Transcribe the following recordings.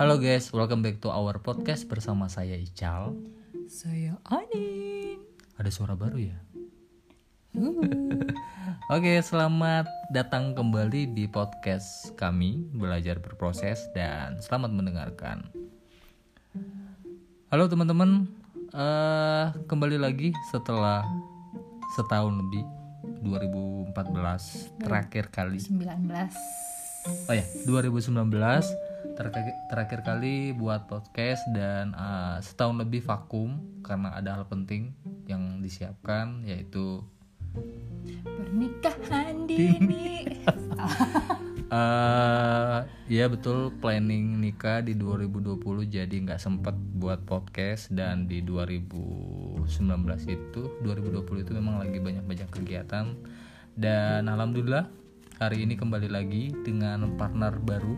Halo guys, welcome back to our podcast bersama saya Ical. Saya Anin. Ada suara baru ya? Oke, selamat datang kembali di podcast kami Belajar Berproses dan selamat mendengarkan. Halo teman-teman, eh kembali lagi setelah setahun lebih 2014 terakhir kali 19. Oh ya, 2019 terakhir, terakhir kali buat podcast dan uh, setahun lebih vakum karena ada hal penting yang disiapkan yaitu Pernikahan dini. uh, ya betul planning nikah di 2020 jadi nggak sempet buat podcast dan di 2019 itu 2020 itu memang lagi banyak-banyak kegiatan dan alhamdulillah hari ini kembali lagi dengan partner baru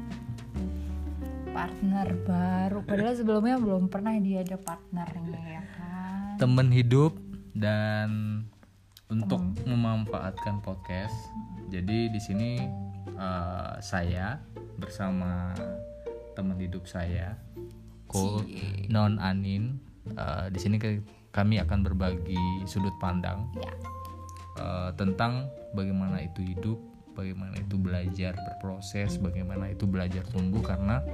partner baru. Padahal sebelumnya belum pernah dia ada partnernya ya kan. teman hidup dan untuk memanfaatkan podcast. Jadi di sini eh, saya bersama teman hidup saya, Ko Non Anin. Eh, di sini kami akan berbagi sudut pandang Ya. eh, tentang bagaimana itu hidup, bagaimana itu belajar berproses, bagaimana itu belajar tumbuh karena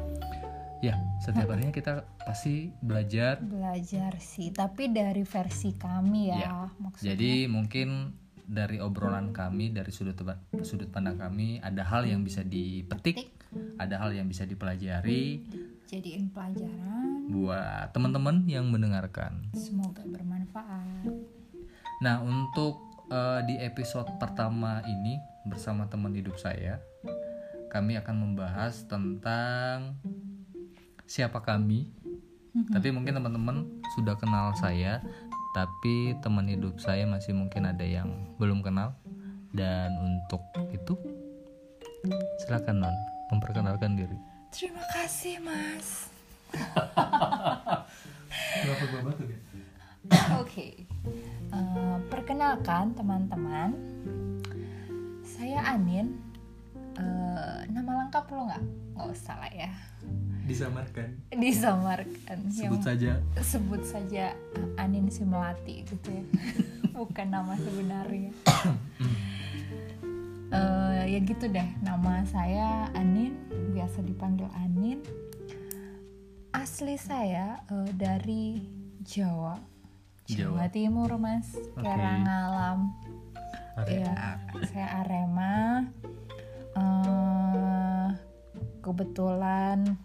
ya setiap harinya kita pasti belajar Belajar sih, tapi dari versi kami ya, Ya. maksudnya. Jadi mungkin dari obrolan kami, dari sudut sudut pandang kami, ada hal yang bisa dipetik, ada hal yang bisa dipelajari Jadiin pelajaran, buat teman-teman yang mendengarkan. semoga bermanfaat. Nah, untuk eh, di episode pertama ini bersama teman hidup saya, kami akan membahas tentang siapa kami. Tapi mungkin teman-teman sudah kenal saya, tapi teman hidup saya masih mungkin ada yang belum kenal. Dan untuk itu, silakan non memperkenalkan diri. Terima kasih, Mas. Oke, Eh, perkenalkan teman-teman, saya Anin. Eh, nama lengkap lo nggak? Nggak usah lah ya, Disamarkan. disamarkan. Sebut Yang- saja. sebut saja Anin si melati gitu ya, bukan nama sebenarnya. Eh, ya gitu deh, nama saya Anin, biasa dipanggil Anin. Asli saya eh, dari Jawa, Jawa, Jawa. Timur mas, Karangalam. Area. Ya, saya Arema. Eh, kebetulan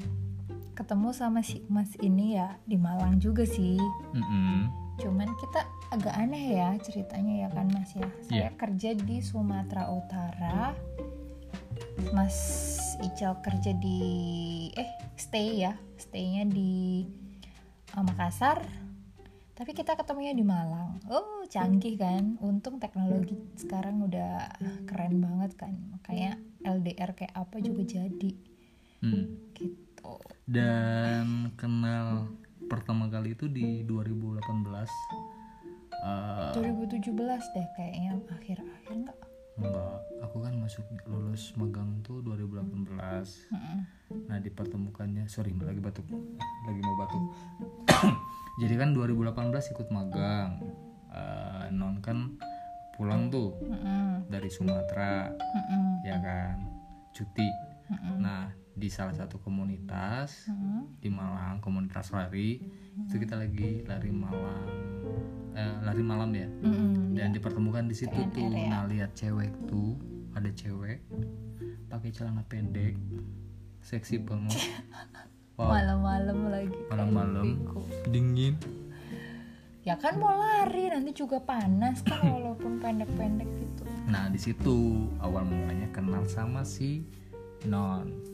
ketemu sama si Mas ini ya di Malang juga sih. Mm-mm. Cuman kita agak aneh ya ceritanya ya kan Mas ya. Saya Iya. kerja di Sumatera Utara. Mas Ical kerja di eh stay ya, staynya di eh, Makassar. Tapi kita ketemunya di Malang. Oh, canggih kan? Untung teknologi sekarang udah keren banget kan. Kayak LDR kayak apa juga jadi. Mm. Gitu. dan kenal pertama kali itu di 2018 Eh, 2017 deh kayaknya akhir-akhir enggak? Enggak aku kan masuk lulus magang tuh 2018 Mm-mm. nah dipertemukannya sorry lagi batuk lagi mau batuk jadi kan 2018 ikut magang Eh, non kan pulang tuh Mm-mm. dari Sumatera Mm-mm. ya kan cuti Mm-mm. nah di salah satu komunitas Mm-mm. di Malang komunitas lari. Itu kita lagi lari malam eh, lari malam ya? Mm-mm. dan dipertemukan di situ KNR tuh. ya. nah lihat cewek tuh ada cewek pakai celana pendek seksi banget. Wow. Malam-malam lagi. malam-malam. Dingin. Ya kan mau lari nanti juga panas kan walaupun pendek-pendek gitu. nah di situ awal mulanya kenal sama si non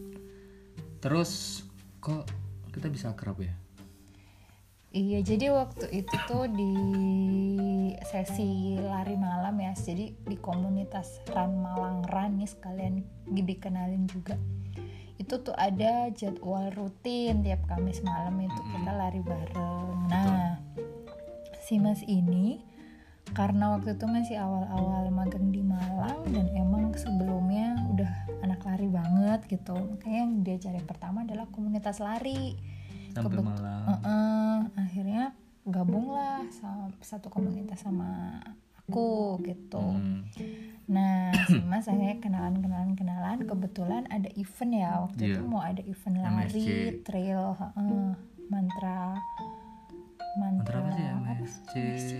terus kok kita bisa akrab ya Iya, jadi waktu itu tuh di sesi lari malam ya. Jadi di komunitas Run Malang Run nih sekalian dikenalin juga. Itu tuh ada jadwal rutin tiap Kamis malam itu kita lari bareng. Nah, si Mas ini karena waktu itu masih awal-awal magang di Malang dan emang sebelumnya udah anak lari banget gitu. Makanya yang dia cari pertama adalah komunitas lari. Sampai Kebet- malam Heeh, akhirnya gabunglah satu komunitas sama aku gitu. Hmm, nah si mas akhirnya kenalan kenalan kenalan. Kebetulan ada event ya waktu itu Iya. mau ada event lari MSC. trail heeh, mantra mantra apa sih? MSC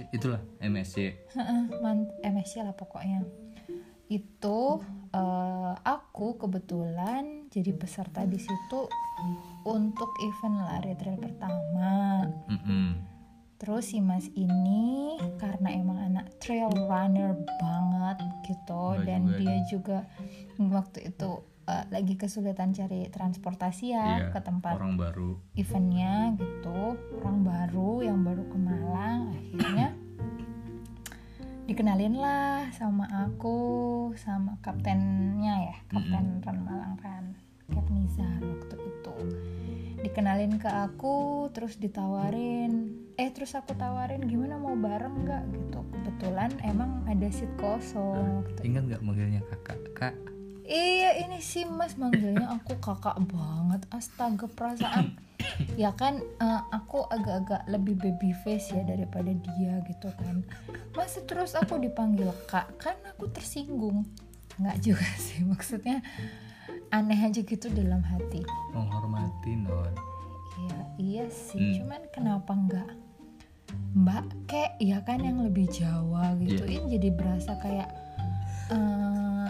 itulah MSC Heeh, man- MSC lah pokoknya. Itu eh, aku kebetulan jadi peserta di situ untuk event lari trail pertama. Mm-mm. terus si mas ini karena emang anak trail runner banget gitu dan juga dia juga waktu itu eh, lagi kesulitan cari transportasi ya Iya, ke tempat orang baru. eventnya gitu orang baru yang baru ke Malang akhirnya dikenalin lah sama aku sama kaptennya ya kapten Ran Malang Ran Nizar waktu itu. Dikenalin ke aku terus ditawarin eh terus aku tawarin gimana mau bareng nggak gitu. Kebetulan emang ada seat kosong waktu ingat nggak manggilnya kakak? Kak Iya ini sih mas manggilnya aku kakak banget. Astaga perasaan. Ya kan eh, aku agak-agak lebih baby face ya daripada dia gitu kan. Masa terus aku dipanggil kak Kan aku tersinggung. Nggak juga sih maksudnya Aneh aja gitu dalam hati. Menghormati non Iya iya sih. Hmm. cuman kenapa nggak? Mbak kek ya kan yang lebih Jawa gitu. Iya. Ini jadi berasa kayak eh,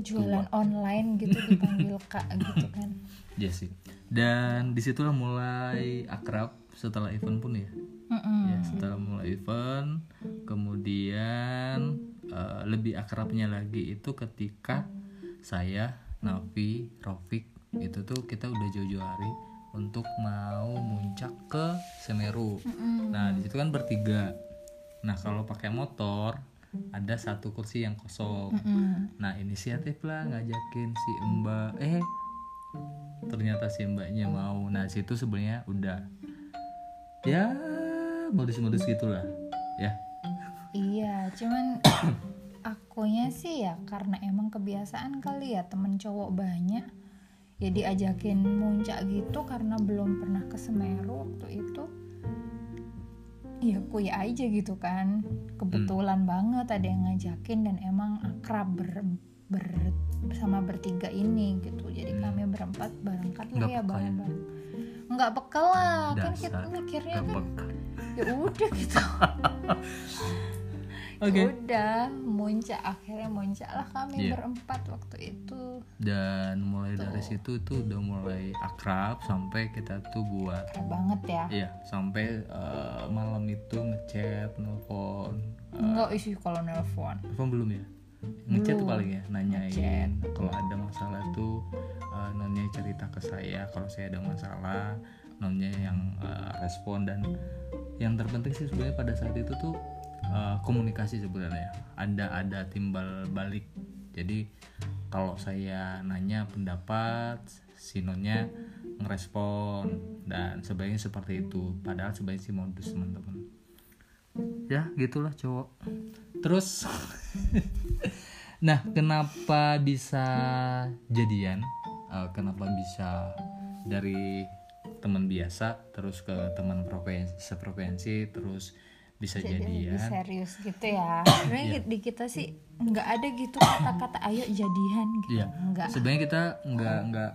jualan online gitu dipanggil kak gitu kan. Iya sih. Dan di situlah mulai akrab setelah event pun ya. Mm-mm. ya setelah mulai event kemudian eh, lebih akrabnya lagi itu ketika saya Nafi Rofik itu tuh kita udah jauh-jauh hari untuk mau muncak ke Semeru. Mm-mm. nah di situ kan bertiga. Nah kalau pakai motor ada satu kursi yang kosong. Mm-mm. Nah inisiatif lah ngajakin si Mbak. Eh ternyata si Mbaknya mau. Nah situ sebenarnya udah Ya modus-modus gitulah Ya. Iya cuman akunya sih ya karena emang kebiasaan kali ya temen cowok banyak ya diajakin muncak gitu karena belum pernah ke Semeru waktu itu ya kuy aja gitu kan. Kebetulan banget ada yang ngajakin dan emang akrab ber, ber- bersama bertiga ini gitu. Jadi kami berempat berangkat lah ya ya? bareng-bareng. Nggak bekal lah kan kita mikirnya kan ya udah gitu Oke. Udah muncak akhirnya muncak lah kami Iya. berempat waktu itu. Dan mulai dari situ tuh udah mulai akrab Sampai kita tuh buat keren banget ya. Iya sampai eh, malam itu ngechat, nelfon enggak isi kalau nelpon. Nelfon belum ya? Ngechat tuh paling ya, nanyain. Kalau ada masalah tuh eh, nonnya cerita ke saya. Kalau saya ada masalah nonnya yang eh, respon. Dan yang terpenting sih sebenarnya pada saat itu tuh eh, komunikasi sebenarnya. Ada ada timbal balik. Jadi kalau saya nanya pendapat si nonnya ngerespon. Dan sebaiknya seperti itu. Padahal sebaiknya sih modus teman-teman. Ya gitulah cowok. Terus nah kenapa bisa jadian? Eh, kenapa bisa dari teman biasa terus ke teman provinsi seprovinsi terus bisa jadi lebih jadian. serius gitu ya. Sebenarnya di kita sih nggak ada gitu kata-kata ayo jadian gitu. Iya. nggak. Sebenarnya kita nggak nggak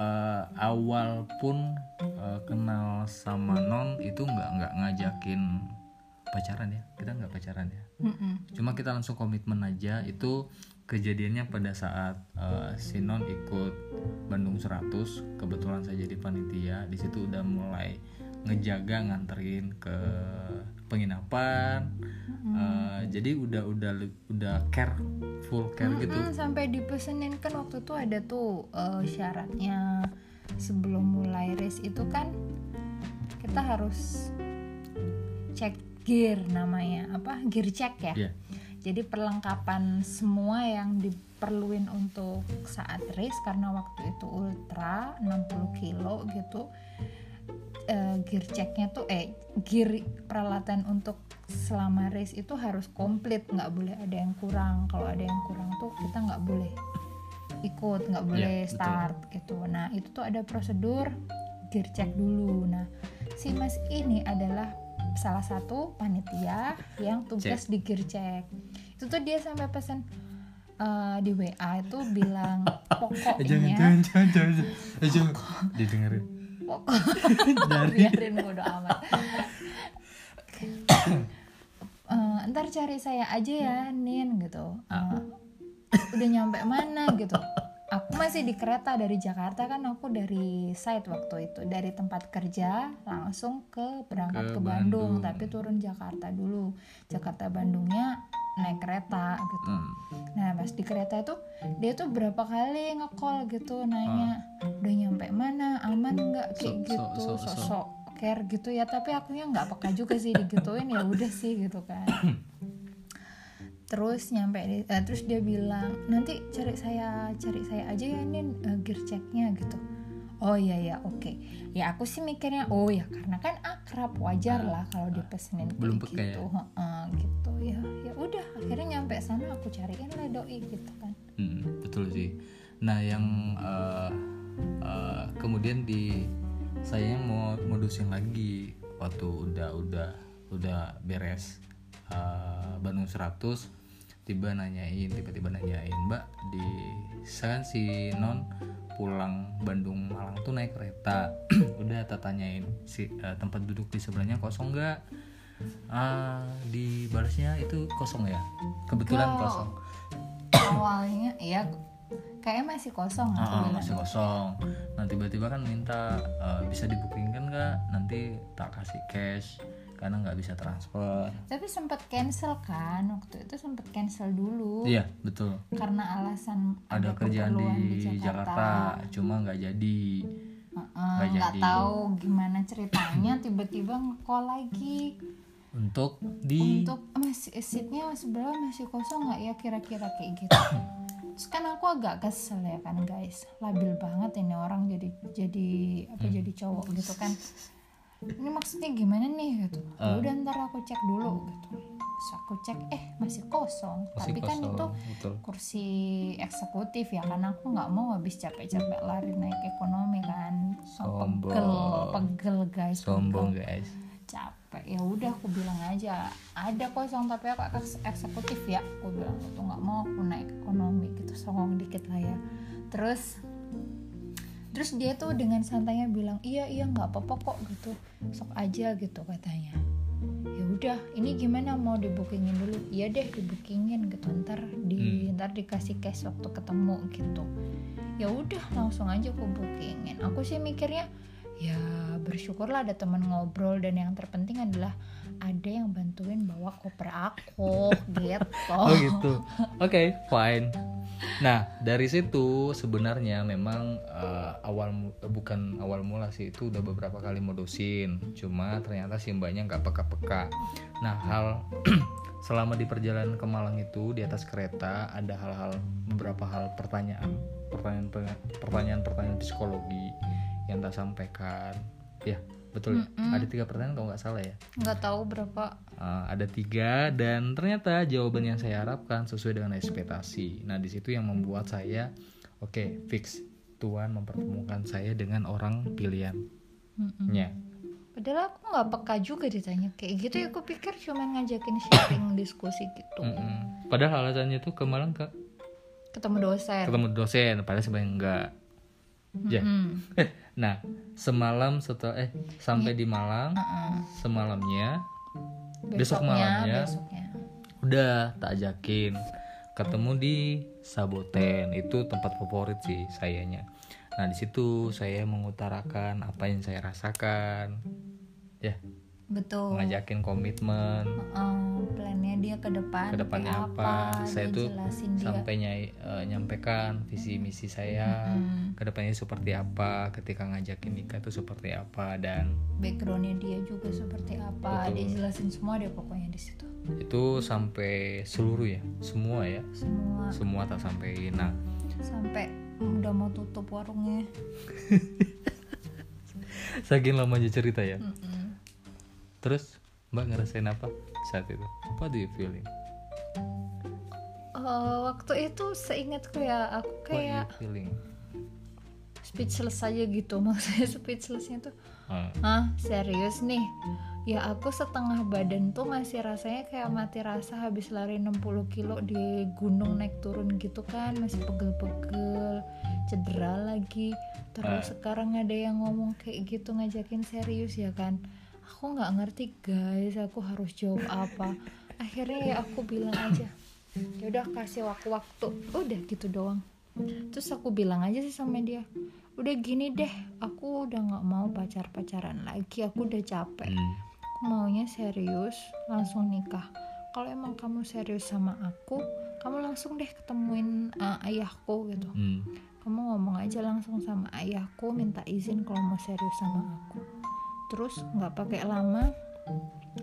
eh, awal pun eh, kenal sama non itu nggak nggak ngajakin pacaran ya. Kita nggak pacaran ya. Mm-mm. cuma kita langsung komitmen aja. Itu kejadiannya pada saat eh, si non ikut Bandung 100 kebetulan saya jadi panitia. Di situ udah mulai ngejaga nganterin ke penginapan Eh, jadi udah udah udah care full care gitu. Mm-mm, sampai dipesenin kan waktu itu ada tuh eh, syaratnya sebelum mulai race itu kan kita harus cek gear namanya apa gear check ya. Iya. jadi perlengkapan semua yang diperluin untuk saat race karena waktu itu ultra 60 kilo gitu eh, gear checknya tuh eh gear peralatan untuk selama race itu harus komplit. Nggak boleh ada yang kurang. Kalau ada yang kurang tuh kita nggak boleh ikut nggak boleh betul. start gitu. Nah itu tuh ada prosedur gear check dulu. Nah si mas ini adalah salah satu panitia yang tugas di gear check. Itu tuh dia sampai pesan eh, di WA itu bilang Eh, jangan pokoknya jangan jangan jangan jangan. jangan. Didengerin pokok dari. Biarin bodo amat. Eh, ntar cari saya aja ya Nin gitu. Eh, udah nyampe mana gitu. Aku masih di kereta dari Jakarta kan aku dari site waktu itu. Dari tempat kerja langsung ke berangkat Ke ke, Bandung, Bandung. tapi turun Jakarta dulu. Jakarta Bandungnya naik kereta gitu. Hmm. Nah pas di kereta itu dia tuh berapa kali nge-call gitu nanya udah nyampe mana? Aman nggak? Kayak So- so- gitu so- so. sosok care gitu ya. Tapi akunya nggak peka juga sih digituin ya udah sih gitu kan. Terus nyampe di, eh, terus dia bilang nanti cari saya cari saya aja ya nin eh, gear checknya gitu oh iya ya oke. Ya aku sih mikirnya oh ya karena kan akrab wajar lah kalau dipesenin Belum gitu. Heeh, gitu. Ya ya udah akhirnya nyampe sana aku cariin lah doi gitu kan. Hmm, betul sih. Nah, yang eh, eh, kemudian di saya mau modusin lagi waktu udah udah udah beres eh, Bandung 100 tiba nanyain tiba-tiba nanyain Mbak di saya kan si Non pulang Bandung Malang tuh naik kereta udah tak tanyain si eh, tempat duduk di sebelahnya kosong nggak ah di balasnya itu kosong ya kebetulan Enggak. kosong awalnya ya kayaknya masih kosong bilang. masih kosong. Nah tiba-tiba kan minta eh, bisa dibookingkan nggak? Nanti tak kasih cash karena nggak bisa transfer. tapi sempat cancel kan waktu itu sempat cancel dulu Iya betul. karena alasan Ada kerjaan keperluan di, Jakarta. cuma nggak jadi. Nggak nggak jadi. tahu gimana ceritanya tiba-tiba nge-call lagi Untuk di untuk masih seatnya sebelah masih kosong nggak ya kira-kira kayak gitu terus kan aku agak kesel ya kan guys labil banget ini orang jadi jadi apa Hmm. jadi cowok gitu kan ini maksudnya gimana nih gitu Ah. Ya udah ntar aku cek dulu gitu terus aku cek eh masih kosong masih tapi kan kosong. itu betul. kursi eksekutif ya karena aku nggak mau habis capek-capek lari naik ekonomi kan Sombong. pegel pegel guys Sombong pegel. guys. capek ya udah aku bilang aja ada kosong tapi aku eks- eksekutif ya aku bilang itu nggak mau aku naik ekonomi gitu songong dikit lah ya terus terus dia tuh dengan santainya bilang iya iya nggak apa-apa kok gitu. Sok aja gitu katanya. Ya udah ini gimana? Mau dibookingin dulu? Iya deh dibookingin gitu. Ntar di ntar dikasih cash waktu ketemu gitu. Ya udah langsung aja aku bookingin. Aku sih mikirnya ya bersyukurlah ada teman ngobrol dan yang terpenting adalah ada yang bantuin bawa koper aku gitu Oh gitu. Oke, fine. Nah, dari situ sebenarnya memang eh, awal eh, bukan awal mula sih itu udah beberapa kali modusin. Cuma ternyata si mbaknya nggak peka-peka. Nah, hal selama di perjalanan ke Malang itu di atas kereta ada hal-hal beberapa hal pertanyaan, pertanyaan pertanyaan-pertanyaan psikologi yang tak sampaikan. Ya, betul. ya? Mm-mm. Ada tiga pertanyaan kalau nggak salah ya. nggak tahu berapa Uh, ada tiga dan ternyata jawaban yang saya harapkan sesuai dengan ekspektasi. Nah di situ yang membuat saya oke fix Tuhan mempertemukan saya dengan orang pilihannya. Mm-mm. padahal aku nggak peka juga ditanya kayak gitu ya aku pikir cuma ngajakin sharing diskusi gitu Mm-mm. Padahal alasannya tuh ke Malang ke ketemu dosen ketemu dosen, padahal sebenarnya enggak. Ya. Mm-mm. Eh, nah semalam setelah eh sampai di Malang Mm-mm. semalamnya Besok Besoknya, malamnya. besoknya. udah tak ajakin ketemu di Saboten. Itu tempat favorit sih sayanya. Nah di situ saya mengutarakan apa yang saya rasakan. Ya betul. Ngajakin komitmen. Heeh, plannya dia ke depan ke depannya kayak apa? saya dia tuh sampai nyai, eh, nyampaikan visi misi saya. Mm, ke depannya seperti apa? Ketika ngajakin nikah itu seperti apa? Dan backgroundnya dia juga seperti apa? Betul. dia jelasin semua deh pokoknya di situ. Itu sampai seluruh ya? Semua ya? Semua. Semua tak sampai nah sampai udah mau tutup warungnya. Saking lamanya cerita ya? Mm-mm. Terus Mbak ngerasain apa saat itu? What do you feeling? Eh, waktu itu seingatku ya aku What kayak you feeling speechless aja gitu maksudnya speechlessnya tuh Ah, ah serius nih ya aku setengah badan tuh masih rasanya kayak mati rasa habis lari 60 kilo di gunung naik turun gitu kan masih pegel-pegel cedera lagi terus Ah. sekarang ada yang ngomong kayak gitu ngajakin serius ya kan aku nggak ngerti guys. Aku harus jawab apa? Akhirnya ya aku bilang aja ya udah kasih waktu waktu udah gitu doang. Terus aku bilang aja sih sama dia udah gini deh aku udah nggak mau pacar pacaran lagi aku udah capek. Hmm. aku maunya serius langsung nikah. Kalau emang kamu serius sama aku kamu langsung deh ketemuin uh, ayahku gitu. Hmm. kamu ngomong aja langsung sama ayahku minta izin kalau mau serius sama aku terus nggak pakai lama.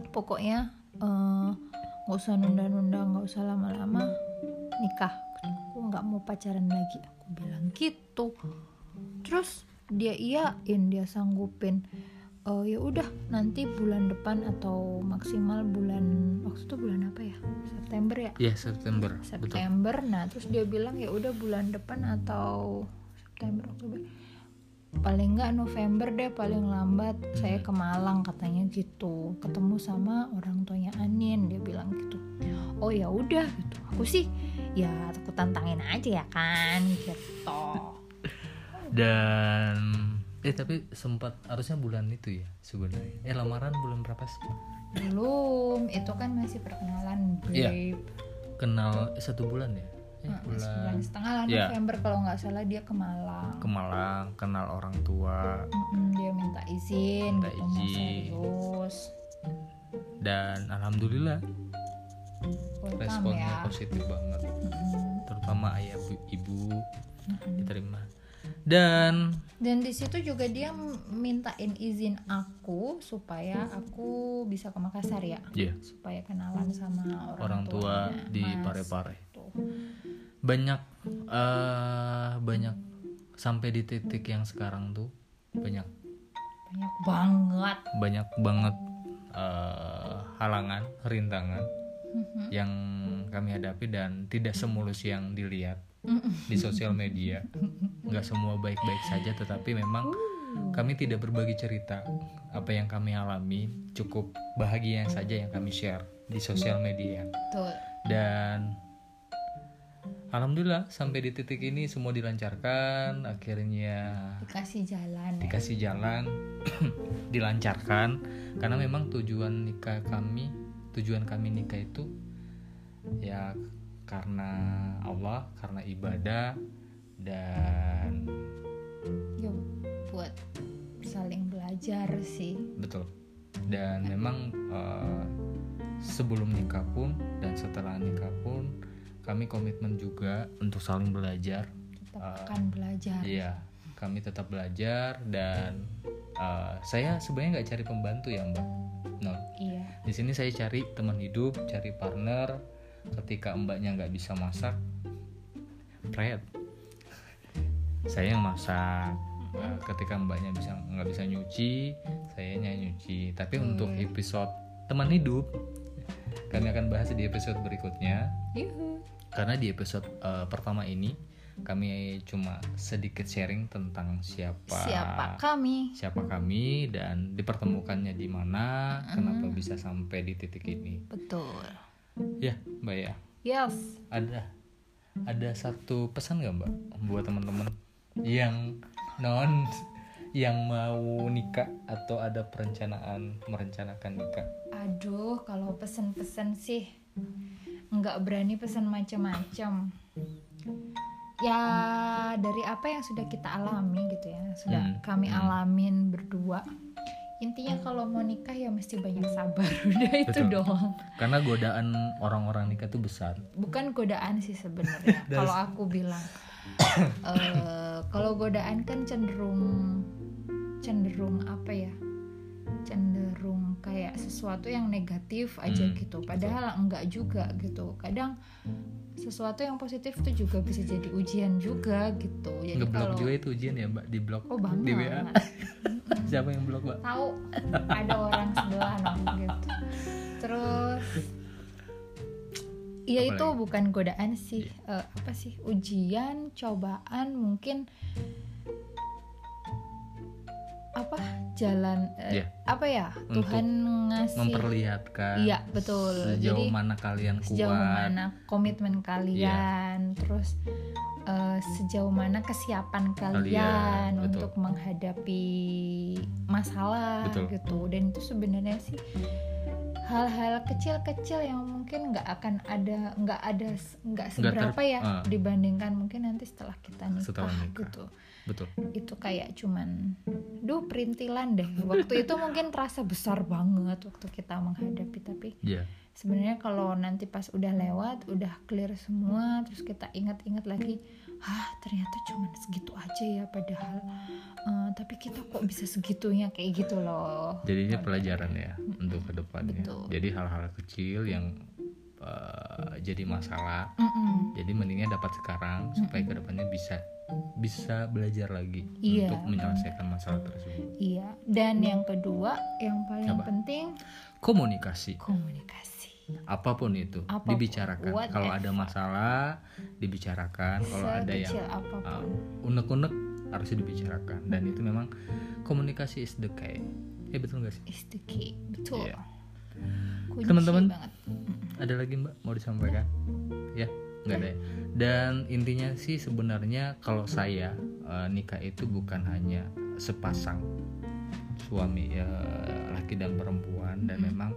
Pokoknya eh, nggak usah nunda-nunda nggak usah lama-lama nikah. Aku nggak mau pacaran lagi. Aku bilang gitu. Terus dia iyain dia sanggupin oh ya udah nanti bulan depan atau maksimal bulan waktu itu bulan apa ya? September ya? Ya September, betul. September. Nah terus dia bilang ya udah bulan depan atau September Oktober paling nggak November deh paling lambat saya ke Malang katanya gitu ketemu sama orang tuanya Anin dia bilang gitu oh ya udah gitu aku sih ya aku tantangin aja ya kan gitu Dan eh tapi sempat harusnya bulan itu ya sebenarnya. Eh lamaran bulan berapa sih? belum itu kan masih perkenalan Iya. babe Kenal eh, satu bulan ya? Nah, bulan sebulan setengah lah Iya. November kalau nggak salah dia ke Malang ke Malang, kenal orang tua Mm-mm, dia minta izin Minta gitu izin. serius dan alhamdulillah welcome responnya ya positif banget. Mm-mm. Terutama ayah bu- ibu Mm-mm. diterima. Dan dan di situ juga dia mintain izin aku supaya aku bisa ke Makassar ya ya supaya kenalan sama orang, orang tua di. Parepare. Tuh. Banyak eh banyak sampai di titik yang sekarang tuh banyak banyak banget banyak banget eh, halangan, rintangan Mhm. yang kami hadapi dan tidak semulus yang dilihat di sosial media. Nggak semua baik-baik saja, tetapi memang kami tidak berbagi cerita apa yang kami alami. Cukup bahagia saja yang kami share di sosial media. Betul. Dan alhamdulillah sampai di titik ini semua dilancarkan. Akhirnya dikasih jalan. dikasih jalan dilancarkan. Karena memang tujuan nikah kami tujuan kami nikah itu ya karena Allah karena ibadah dan ya buat saling belajar sih. Betul. Dan memang eh, sebelum nikah pun dan setelah nikah pun kami komitmen juga untuk saling belajar tetap Ah. akan belajar Iya, kami tetap belajar dan uh, saya sebenarnya nggak cari pembantu ya Mbak. No, iya di sini saya cari teman hidup, cari partner. Ketika Mbaknya nggak bisa masak, Fred, saya yang masak. Uh, ketika Mbaknya bisa nggak bisa nyuci, saya nyuci. Tapi untuk episode teman hidup, kami akan bahas di episode berikutnya Yuhu. Karena di episode uh, pertama ini kami cuma sedikit sharing tentang siapa siapa kami. siapa kami dan dipertemukannya di mana kenapa bisa sampai di titik ini. Betul. Ya mbak ya. Yes. Ada ada satu pesan nggak mbak buat teman-teman yang non yang mau nikah atau ada perencanaan merencanakan nikah? Aduh kalau pesen-pesen sih nggak berani pesan macam-macam. Ya dari apa yang sudah kita alami gitu ya sudah Hmm, kami hmm. alamin berdua. Intinya kalau mau nikah ya mesti banyak sabar. Udah itu Betul. doang. Karena godaan orang-orang nikah itu besar. Bukan godaan sih sebenarnya. Kalau aku bilang Eh, kalau godaan kan cenderung cenderung apa ya cenderung kayak sesuatu yang negatif aja Hmm, gitu. padahal enggak juga gitu. Kadang sesuatu yang positif tuh juga bisa jadi ujian juga gitu. Jadi ngeblok kalau juga itu ujian ya mbak? Di blok oh banget. di WA siapa yang blok mbak? Tahu ada orang sebelah dong gitu. Terus Iya itu lagi? bukan godaan sih, Eh, apa sih? Ujian, cobaan, mungkin apa jalan eh, Iya. apa ya Untuk Tuhan ngasih memperlihatkan Iya, betul. sejauh Jadi, mana kalian kuat sejauh mana komitmen kalian, terus eh, sejauh mana kesiapan kalian Kalian, betul. untuk menghadapi masalah Betul. gitu. Dan itu sebenarnya sih hal-hal kecil-kecil yang mungkin nggak akan ada nggak ada nggak ter- seberapa ya ah. dibandingkan mungkin nanti setelah kita nikah, Setelah nikah. gitu betul. Itu kayak cuman duh perintilan deh. Waktu itu mungkin terasa besar banget waktu kita menghadapi tapi ya sebenarnya kalau nanti pas udah lewat udah clear semua terus kita ingat-ingat lagi ah ternyata cuman segitu aja ya padahal eh, tapi kita kok bisa segitunya? Kayak gitu loh. Jadinya pelajaran ya untuk ke depannya Betul. jadi hal-hal kecil yang eh, jadi masalah Mm-mm. jadi mendingnya dapat sekarang supaya ke depannya bisa bisa belajar lagi Iya, untuk menyelesaikan masalah tersebut. Iya. Dan yang kedua yang paling Apa? penting komunikasi. komunikasi. Apa pun itu Apa pun, dibicarakan. Kalau ada masalah dibicarakan. Kalau ada yang uh, unek-unek harus dibicarakan. Dan itu memang komunikasi is the key. Ya betul gak sih? Is the key. Betul. Kunci Teman-teman. ada lagi mbak mau disampaikan? Ya nggak ada ya. Dan intinya sih sebenarnya kalau saya eh, nikah itu bukan hanya sepasang suami ya laki dan perempuan dan Mm-mm. memang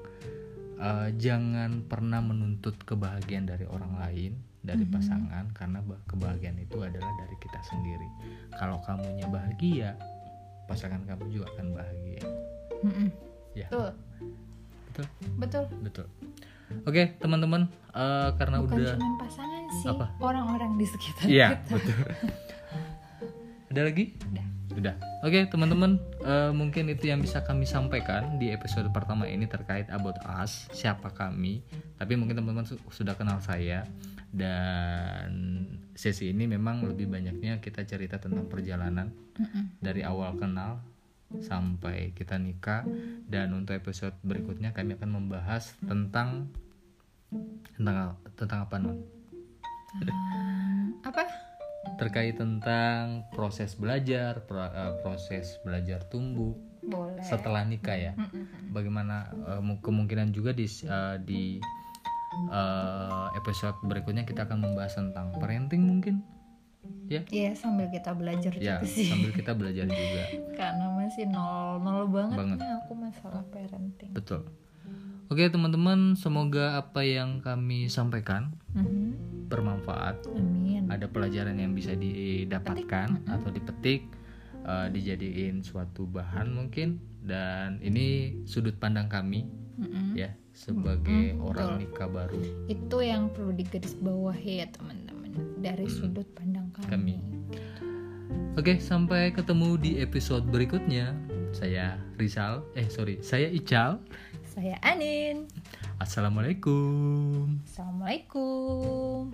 eh, jangan pernah menuntut kebahagiaan dari orang lain dari Mhm. pasangan karena bah- kebahagiaan itu adalah dari kita sendiri. Kalau kamunya bahagia pasangan kamu juga akan bahagia. Mm-mm. ya. Betul. Betul? Betul. Betul. Oke teman-teman eh, karena bukan udah pasangan sih Apa? orang-orang di sekitar Iya, kita betul. Ada lagi? Udah. Udah. Oke, teman-teman, eh, mungkin itu yang bisa kami sampaikan di episode pertama ini terkait about us, siapa kami. Tapi mungkin teman-teman su- sudah kenal saya dan sesi ini memang lebih banyaknya kita cerita tentang perjalanan Mm-mm. dari awal kenal sampai kita nikah dan untuk episode berikutnya kami akan membahas tentang tentang tentang apa non? Hmm, apa terkait tentang proses belajar, eh, proses belajar tumbuh boleh setelah nikah ya. Mm-mm. Bagaimana eh, mu- kemungkinan juga di eh, di episode berikutnya kita akan membahas tentang parenting mungkin, ya. Iya sambil kita belajar Ya, juga sih sambil kita belajar juga. karena masih nol nol banget, Banget. nih aku masalah parenting Betul. Oke, teman-teman, semoga apa yang kami sampaikan Mhm. Bermanfaat. amin. Ada pelajaran yang bisa didapatkan atau dipetik, eh, dijadiin suatu bahan mungkin. Dan ini sudut pandang kami Mm-mm. ya sebagai Mm, orang nikah baru. Itu yang perlu digarisbawahi ya teman-teman dari sudut pandang kami, Kami. Oke sampai ketemu di episode berikutnya. Saya Rizal eh sorry saya Ical. Saya Anin Assalamualaikum. Assalamualaikum